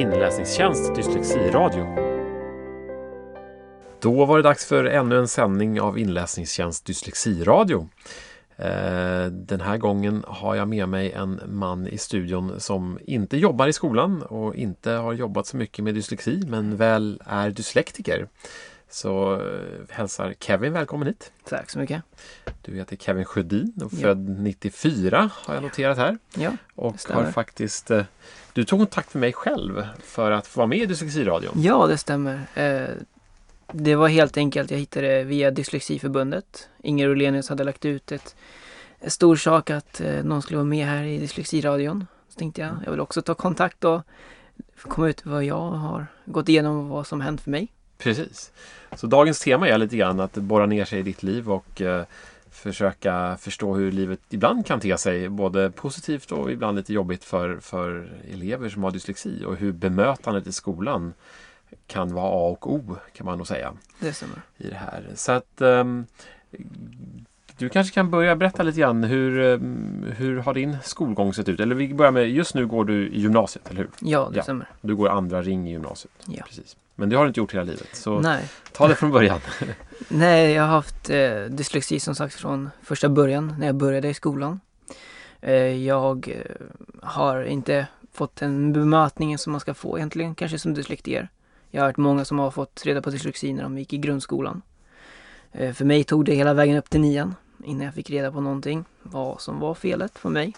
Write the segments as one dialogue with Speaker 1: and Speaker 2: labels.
Speaker 1: inläsningstjänst Dyslexiradio. Då var det dags för ännu en sändning av inläsningstjänst Dyslexiradio. Eh, den här gången har jag med mig en man i studion som inte jobbar i skolan och inte har jobbat så mycket med dyslexi men väl är dyslektiker. Så eh, hälsar Kevin välkommen hit.
Speaker 2: Tack så mycket.
Speaker 1: Du heter Kevin Sjödin och född 94 har jag noterat här.
Speaker 2: Ja,
Speaker 1: och har faktiskt eh, Du tog kontakt med mig själv för att få vara med i Dyslexiradion.
Speaker 2: Ja, det stämmer. Det var helt enkelt, jag hittade via Dyslexiförbundet. Inger Olenius hade lagt ut ett, en stor sak att eh, någon skulle vara med här i Dyslexiradion. Så tänkte jag, jag vill också ta kontakt och komma ut vad jag har gått igenom och vad som hänt för mig.
Speaker 1: Precis. Så dagens tema är lite grann att borra ner sig i ditt liv och eh, försöka förstå hur livet ibland kan te sig både positivt och ibland lite jobbigt för, för elever som har dyslexi och hur bemötandet i skolan kan vara A och O kan man nog säga.
Speaker 2: Det stämmer.
Speaker 1: I det här. Så att um, du kanske kan börja berätta lite grann hur, um, hur har din skolgång sett ut? Eller vi börjar med, just nu går du i gymnasiet, eller hur?
Speaker 2: Ja, det ja. stämmer.
Speaker 1: Du går andra ring i gymnasiet.
Speaker 2: Ja.
Speaker 1: Precis. Men det har du inte gjort hela livet. Så
Speaker 2: Nej.
Speaker 1: ta det från början.
Speaker 2: Nej, jag har haft eh, dyslexi som sagt från första början när jag började i skolan. Eh, jag eh, har inte fått den bemötningen som man ska få egentligen, kanske som dyslektiker. Jag har hört många som har fått reda på dyslexi när de gick i grundskolan. Eh, för mig tog det hela vägen upp till nian innan jag fick reda på någonting. Vad som var felet för mig.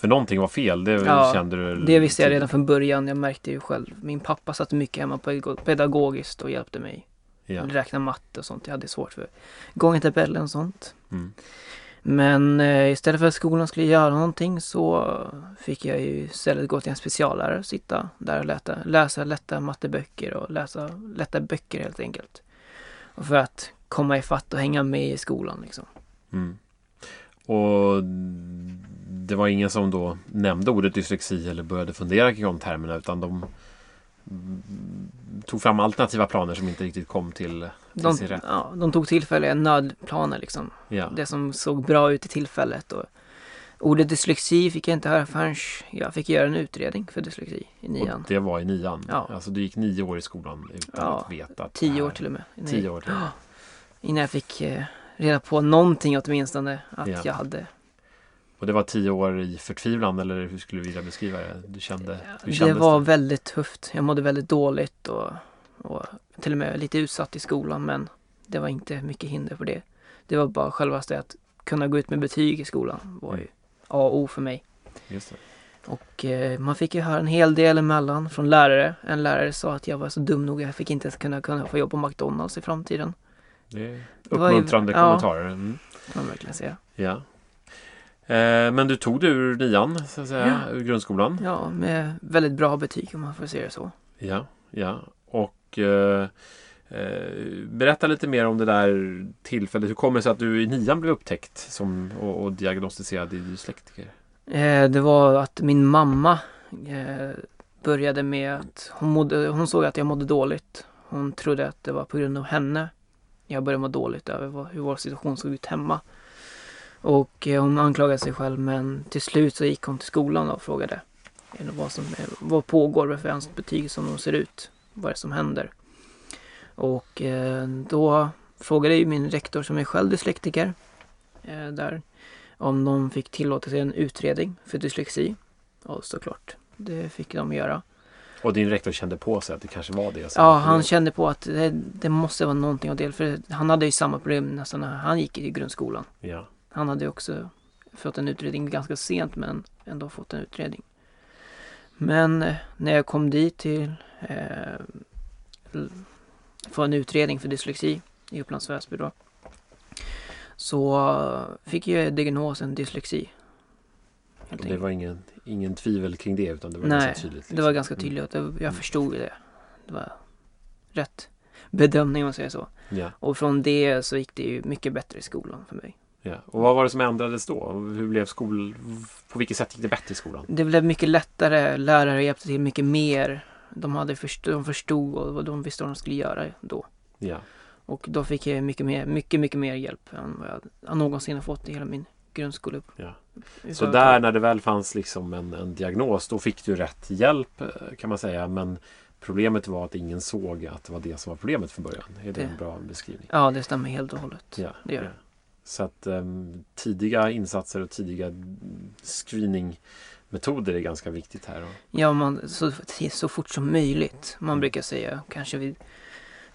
Speaker 1: För någonting var fel, det ja, kände du?
Speaker 2: det visste jag redan från början. Jag märkte ju själv. Min pappa satt mycket hemma pedagogiskt och hjälpte mig. Ja. Räkna matte och sånt. Jag hade svårt för gångetabellen och sånt. Mm. Men eh, istället för att skolan skulle göra någonting så fick jag ju istället gå till en speciallärare och sitta där och läta, läsa lätta matteböcker och läsa lätta böcker helt enkelt. Och för att komma ifatt och hänga med i skolan liksom.
Speaker 1: Mm. Och det var ingen som då nämnde ordet dyslexi eller började fundera kring de termerna utan de tog fram alternativa planer som inte riktigt kom till, till
Speaker 2: de, sin rätt. Ja, de tog tillfälliga nödplaner liksom. Ja. Det som såg bra ut i tillfället. Och ordet dyslexi fick jag inte höra förrän jag fick göra en utredning för dyslexi i nian.
Speaker 1: Och det var i nian? Ja. Alltså du gick nio år i skolan utan ja, att veta? Att
Speaker 2: tio år till och med.
Speaker 1: Tio år till med.
Speaker 2: Innan jag fick eh, reda på någonting åtminstone att ja. jag hade
Speaker 1: och det var tio år i förtvivlan eller hur skulle du vilja beskriva det? Du kände,
Speaker 2: hur det var det? väldigt tufft. Jag mådde väldigt dåligt och, och till och med lite utsatt i skolan men det var inte mycket hinder för det. Det var bara självaste att kunna gå ut med betyg i skolan var ju mm. A och O för mig. Och eh, man fick ju höra en hel del emellan från lärare. En lärare sa att jag var så dum nog jag fick inte ens kunna, kunna få jobb på McDonalds i framtiden.
Speaker 1: Det är uppmuntrande det ju, kommentarer. Mm.
Speaker 2: kan man verkligen säga.
Speaker 1: Ja. Eh, men du tog dig ur nian, så att säga, ja. ur grundskolan?
Speaker 2: Ja, med väldigt bra betyg om man får säga det så.
Speaker 1: Ja, ja. Och eh, Eh, berätta lite mer om det där tillfället. Hur kommer det sig att du i nian blev upptäckt som, och, och diagnostiserad i dyslektiker?
Speaker 2: Eh, det var att min mamma eh, började med att hon, mådde, hon såg att jag mådde dåligt. Hon trodde att det var på grund av henne jag började må dåligt över hur vår situation såg ut hemma. Och hon anklagade sig själv men till slut så gick hon till skolan och frågade vad, som, vad pågår, varför är hans betyg som de ser ut, vad är det som händer. Och eh, då frågade ju min rektor som är själv dyslektiker eh, där om de fick tillåta sig en utredning för dyslexi. Och såklart, det fick de göra.
Speaker 1: Och din rektor kände på sig att det kanske var det?
Speaker 2: Ja, han kände på att det, det måste vara någonting av det. För han hade ju samma problem nästan när han gick i grundskolan.
Speaker 1: Ja.
Speaker 2: Han hade också fått en utredning ganska sent men ändå fått en utredning. Men eh, när jag kom dit till eh, få en utredning för dyslexi i Upplands Väsby då. Så fick jag diagnosen dyslexi.
Speaker 1: det var ingen, ingen tvivel kring det utan det var
Speaker 2: Nej,
Speaker 1: ganska tydligt? Liksom.
Speaker 2: det var ganska mm. tydligt. Mm. Jag förstod det. Det var rätt bedömning om man säger så.
Speaker 1: Ja.
Speaker 2: Och från det så gick det ju mycket bättre i skolan för mig.
Speaker 1: Ja. Och vad var det som ändrades då? Hur blev skol... På vilket sätt gick det bättre i skolan?
Speaker 2: Det blev mycket lättare. Lärare hjälpte till mycket mer. De, hade förstod, de förstod och de visste vad de skulle göra då.
Speaker 1: Ja.
Speaker 2: Och då fick jag mycket, mer, mycket, mycket mer hjälp än vad jag någonsin har fått i hela min grundskole...
Speaker 1: Ja. Så där när det väl fanns liksom en, en diagnos då fick du rätt hjälp eh, kan man säga men Problemet var att ingen såg att det var det som var problemet från början. Är det,
Speaker 2: Det-
Speaker 1: en bra beskrivning?
Speaker 2: Ja, det stämmer helt och hållet.
Speaker 1: Ja,
Speaker 2: det gör
Speaker 1: ja. Så att um, tidiga insatser och tidiga screeningmetoder är ganska viktigt här.
Speaker 2: Ja, man, så, så fort som möjligt. Man brukar säga kanske vid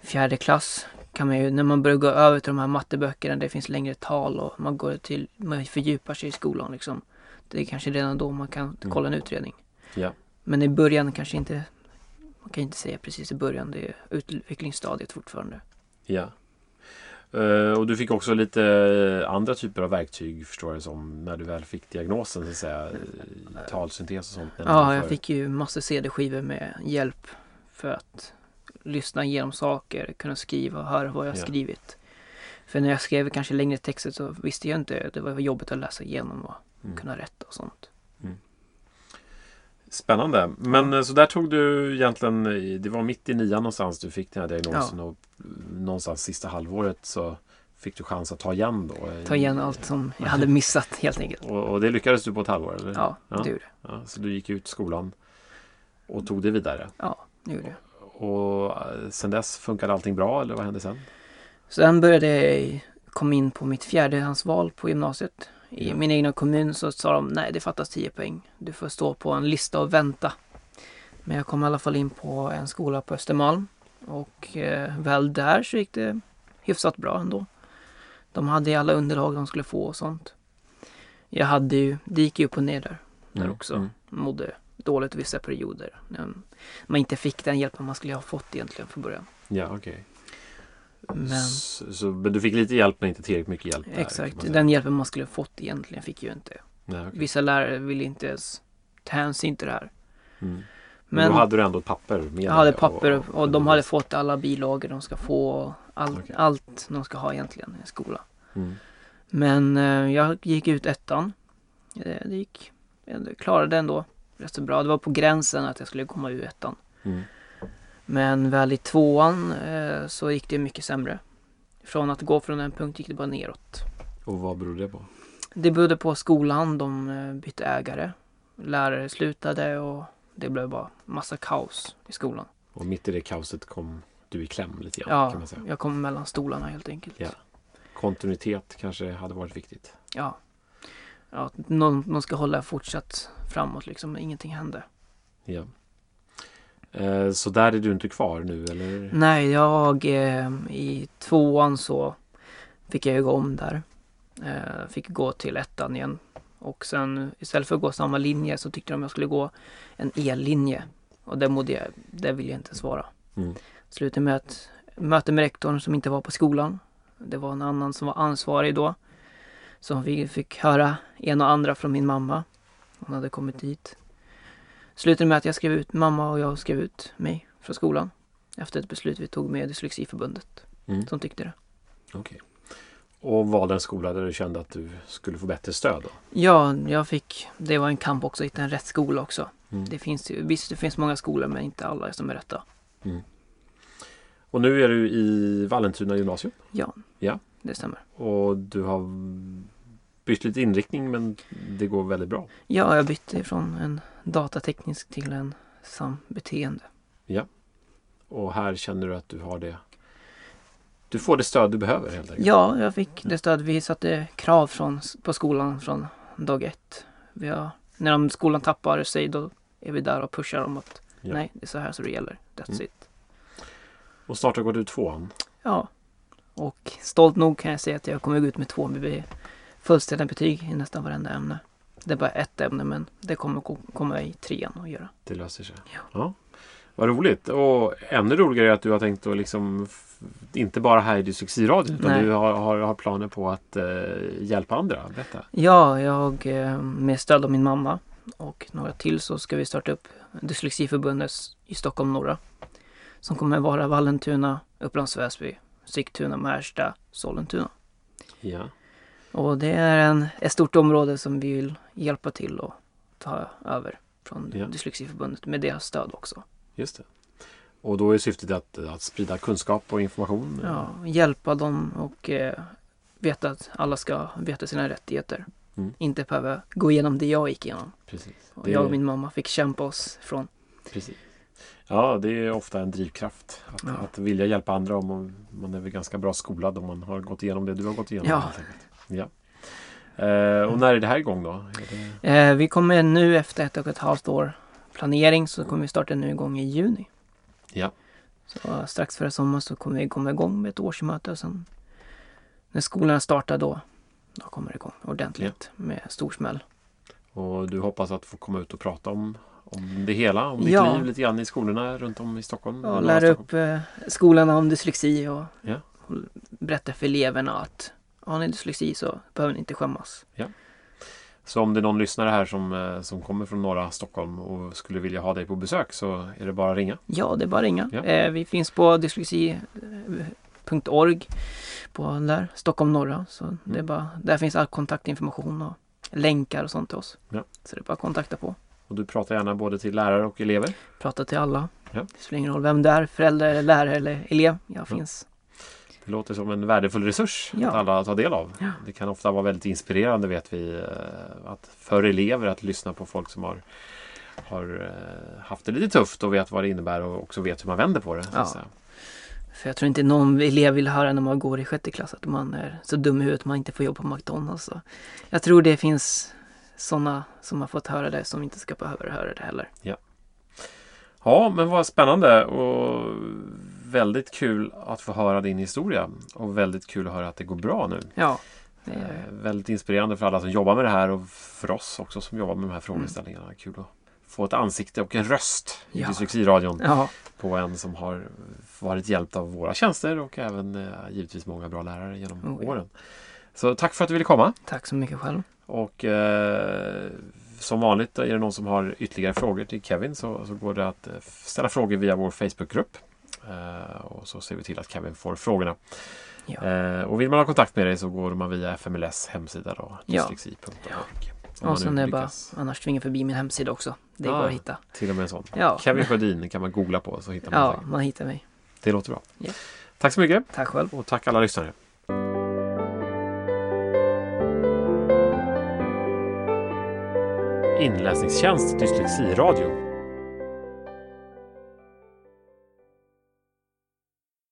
Speaker 2: fjärde klass kan man ju, när man börjar gå över till de här matteböckerna, det finns längre tal och man går till, man fördjupar sig i skolan liksom. Det är kanske redan då man kan
Speaker 1: Mm.
Speaker 2: kolla en utredning.
Speaker 1: Ja.
Speaker 2: Men i början kanske inte, man kan inte säga precis i början, det är utvecklingsstadiet fortfarande.
Speaker 1: ja. Eh, och du fick också lite eh, andra typer av verktyg förstår jag som när du väl fick diagnosen så att säga. eh, Talsyntes och sånt.
Speaker 2: Ja, jag fick ju massor CD-skivor med hjälp för att lyssna igenom saker, kunna skriva och höra vad jag
Speaker 1: Ja.
Speaker 2: skrivit. För när jag skrev kanske längre texter så visste jag inte, det var jobbigt att läsa igenom och
Speaker 1: Mm.
Speaker 2: kunna rätta och sånt.
Speaker 1: Spännande. Men eh, så där tog du egentligen, det var mitt i nian någonstans du fick den här diagnosen och mm, någonstans sista halvåret så fick du chans att ta igen då.
Speaker 2: Ta igen allt som jag hade missat helt enkelt.
Speaker 1: Och, och det lyckades du på ett halvår? Eller?
Speaker 2: Ja,
Speaker 1: Ja.
Speaker 2: det gjorde jag.
Speaker 1: Ja, så du gick ut skolan och tog det vidare.
Speaker 2: Ja, det gjorde jag.
Speaker 1: Och eh, sen dess funkade allting bra eller vad hände sen?
Speaker 2: Sen började jag komma in på mitt fjärdehandsval på gymnasiet. I
Speaker 1: Ja.
Speaker 2: min egna kommun så sa de nej det fattas 10 poäng. Du får stå på en lista och vänta. Men jag kom i alla fall in på en skola på Östermalm. Och eh, väl där så gick det hyfsat bra ändå. De hade alla underlag de skulle få och sånt. Jag hade ju, det gick ju upp och ner där, där
Speaker 1: Mm,
Speaker 2: också.
Speaker 1: mm.
Speaker 2: Mådde dåligt vissa perioder. Man inte fick den hjälpen man skulle ha fått egentligen från början.
Speaker 1: Ja, okej.
Speaker 2: Men
Speaker 1: Så, så, men du fick lite hjälp men inte tillräckligt mycket hjälp? där,
Speaker 2: Exakt, den hjälpen man skulle ha fått egentligen fick jag inte.
Speaker 1: Nej, okej.
Speaker 2: Vissa lärare ville inte ens ta hänsyn till det här.
Speaker 1: Mm. Men
Speaker 2: Men
Speaker 1: då hade du ändå ett papper med
Speaker 2: jag hade papper och, de hade fått alla bilagor de ska få. och All,
Speaker 1: Okej.
Speaker 2: Allt de ska ha egentligen i en skola.
Speaker 1: Mm.
Speaker 2: Men eh, jag gick ut ettan. Eh, det gick, jag klarade det ändå rätt så bra. Det var på gränsen att jag skulle komma ur ettan.
Speaker 1: Mm.
Speaker 2: Men väl i tvåan eh, så gick det mycket sämre. Från att gå från en punkt gick det bara neråt.
Speaker 1: Och vad beror det på?
Speaker 2: Det berodde på skolan. De eh, bytte ägare. Lärare slutade och det blev bara massa kaos i skolan.
Speaker 1: Och mitt i det kaoset kom du i kläm lite grann kan
Speaker 2: Ja,
Speaker 1: man säga.
Speaker 2: jag kom mellan stolarna helt enkelt.
Speaker 1: Ja. Kontinuitet kanske hade varit viktigt.
Speaker 2: Ja. ja någon, någon ska hålla fortsatt framåt liksom, ingenting hände.
Speaker 1: Ja. Eh, så där är du inte kvar nu eller?
Speaker 2: Nej, jag eh, i tvåan så fick jag gå om där. Eh, fick gå till ettan igen. Och sen istället för att gå samma linje så tyckte de jag skulle gå en ellinje. Och det, mådde jag, det ville jag inte svara.
Speaker 1: Mm.
Speaker 2: Slutade med ett möte med rektorn som inte var på skolan. Det var en annan som var ansvarig då. Som vi fick höra en och andra från min mamma. Hon hade kommit dit. Slutade med att jag skrev ut, mamma och jag skrev ut mig från skolan. Efter ett beslut vi tog med Dyslexiförbundet.
Speaker 1: Mm.
Speaker 2: Som tyckte det.
Speaker 1: Okej. Och valde en skola där du kände att du skulle få bättre stöd då?
Speaker 2: Ja, jag fick, det var en kamp också att hitta en rätt skola också.
Speaker 1: Mm.
Speaker 2: Det finns ju, visst det finns många skolor men inte alla som är rätta.
Speaker 1: Och nu är du i Vallentuna gymnasium
Speaker 2: Ja,
Speaker 1: Ja.
Speaker 2: det stämmer.
Speaker 1: och du har bytt lite inriktning men det går väldigt bra.
Speaker 2: Ja, jag bytte från en datateknisk till en sambeteende.
Speaker 1: Och här känner du att du har det Du får det stöd du behöver helt enkelt.
Speaker 2: Ja, jag fick det stöd. Vi satte krav från, på skolan från dag ett. Har, när de, skolan tappar sig då är vi där och pushar dem att
Speaker 1: Ja.
Speaker 2: nej, det är så här så det gäller. That's
Speaker 1: Mm.
Speaker 2: it.
Speaker 1: Och snart har gått ut tvåan.
Speaker 2: Ja. Och stolt nog kan jag säga att jag kommer gå ut med två fullständiga betyg i nästan varenda ämne. Det är bara ett ämne men det kommer ko- komma i trean att göra.
Speaker 1: Det löser sig.
Speaker 2: Ja.
Speaker 1: Vad roligt. Och ännu roligare är att du har tänkt att liksom inte bara här i Dyslexiradion utan
Speaker 2: Nej.
Speaker 1: du har, har, har planer på att eh, hjälpa andra. Berätta.
Speaker 2: Ja, jag eh, med stöd av min mamma och några till så ska vi starta upp Dyslexiförbundet i Stockholm norra. Som kommer vara Vallentuna, Upplands Väsby, Sigtuna, Märsta, Sollentuna.
Speaker 1: Ja.
Speaker 2: Och det är en, ett stort område som vi vill hjälpa till och ta över från
Speaker 1: Ja.
Speaker 2: Dyslexiförbundet med deras stöd också.
Speaker 1: Just det. Och då är syftet att, att sprida kunskap och information.
Speaker 2: Ja, hjälpa dem och eh, veta att alla ska veta sina rättigheter.
Speaker 1: Mm.
Speaker 2: Inte behöva gå igenom det jag gick igenom.
Speaker 1: Precis.
Speaker 2: Och
Speaker 1: Det-
Speaker 2: jag och min mamma fick kämpa oss från.
Speaker 1: Precis. Ja, det är ofta en drivkraft att,
Speaker 2: Ja.
Speaker 1: att vilja hjälpa andra om man, man är väl ganska bra skolad om man har gått igenom det du har gått igenom.
Speaker 2: Ja.
Speaker 1: Ja. Eh, och när är det här igång då? Det...
Speaker 2: Eh, vi kommer nu efter ett och ett halvt år planering så kommer vi starta nu igång i juni.
Speaker 1: Ja.
Speaker 2: Så strax före sommar så kommer vi komma igång med ett årsmöte och sen när skolorna startar då, då kommer det igång ordentligt med stor smäll.
Speaker 1: Och du hoppas att få komma ut och prata om, om det hela, om ditt
Speaker 2: Ja.
Speaker 1: liv lite grann i skolorna runt om i Stockholm?
Speaker 2: Ja, lära upp eh, skolorna om dyslexi och,
Speaker 1: Ja.
Speaker 2: och berätta för eleverna att har ni dyslexi så behöver ni inte skämmas.
Speaker 1: Så om det är någon lyssnare här som, eh, som kommer från norra Stockholm och skulle vilja ha dig på besök så är det bara att ringa.
Speaker 2: Ja, det är bara att ringa.
Speaker 1: Ja.
Speaker 2: Eh, vi finns på dyslexi.org på där, Stockholm norra. Så det är bara, där finns all kontaktinformation och länkar och sånt till oss.
Speaker 1: Ja.
Speaker 2: Så det är bara att kontakta på.
Speaker 1: Och du pratar gärna både till lärare och elever.
Speaker 2: Prata till alla.
Speaker 1: Ja.
Speaker 2: Det spelar ingen roll vem det är, förälder, lärare eller elev. Jag finns.
Speaker 1: Det låter som en värdefull resurs
Speaker 2: Ja.
Speaker 1: att alla tar del av.
Speaker 2: Ja.
Speaker 1: Det kan ofta vara väldigt inspirerande vet vi eh, att för elever att lyssna på folk som har, har eh, haft det lite tufft och vet vad det innebär och också vet hur man vänder på det.
Speaker 2: Ja. För jag tror inte någon elev vill höra när man går i sjätte klass att man är så dum i huvudet att man inte får jobba på McDonalds. Så jag tror det finns sådana som har fått höra det som inte ska behöva höra det heller.
Speaker 1: Ja, men vad spännande och väldigt kul att få höra din historia och väldigt kul att höra att det går bra nu.
Speaker 2: Ja,
Speaker 1: Eh, väldigt inspirerande för alla som jobbar med det här och för oss också som jobbar med de här frågeställningarna. Kul att få ett ansikte och en röst i
Speaker 2: Ja.
Speaker 1: Dyslexiradion
Speaker 2: Ja,
Speaker 1: på en som har varit hjälpt av våra tjänster och även eh, givetvis många bra lärare genom
Speaker 2: Oh, ja.
Speaker 1: åren. Så tack för att du ville komma
Speaker 2: tack så mycket själv.
Speaker 1: och eh, som vanligt är det någon som har ytterligare frågor till Kevin så, så går det att eh, ställa frågor via vår Facebookgrupp. Eh, och så ser vi till att Kevin får frågorna.
Speaker 2: Ja.
Speaker 1: Eh, och vill man ha kontakt med dig så går man via FMLS hemsida då,
Speaker 2: Ja.
Speaker 1: dyslexi.org. Om
Speaker 2: Och sen är bara annars tvinga förbi min hemsida också. Det
Speaker 1: Ah.
Speaker 2: går att hitta.
Speaker 1: Till och med en sån.
Speaker 2: Ja,
Speaker 1: Kevin Sjödin kan man googla på så hittar man
Speaker 2: ja
Speaker 1: säkert.
Speaker 2: man hittar mig.
Speaker 1: Det låter bra.
Speaker 2: Ja.
Speaker 1: Tack så mycket
Speaker 2: Tack själv.
Speaker 1: och tack alla lyssnare. Inläsningstjänst Dyslexiradio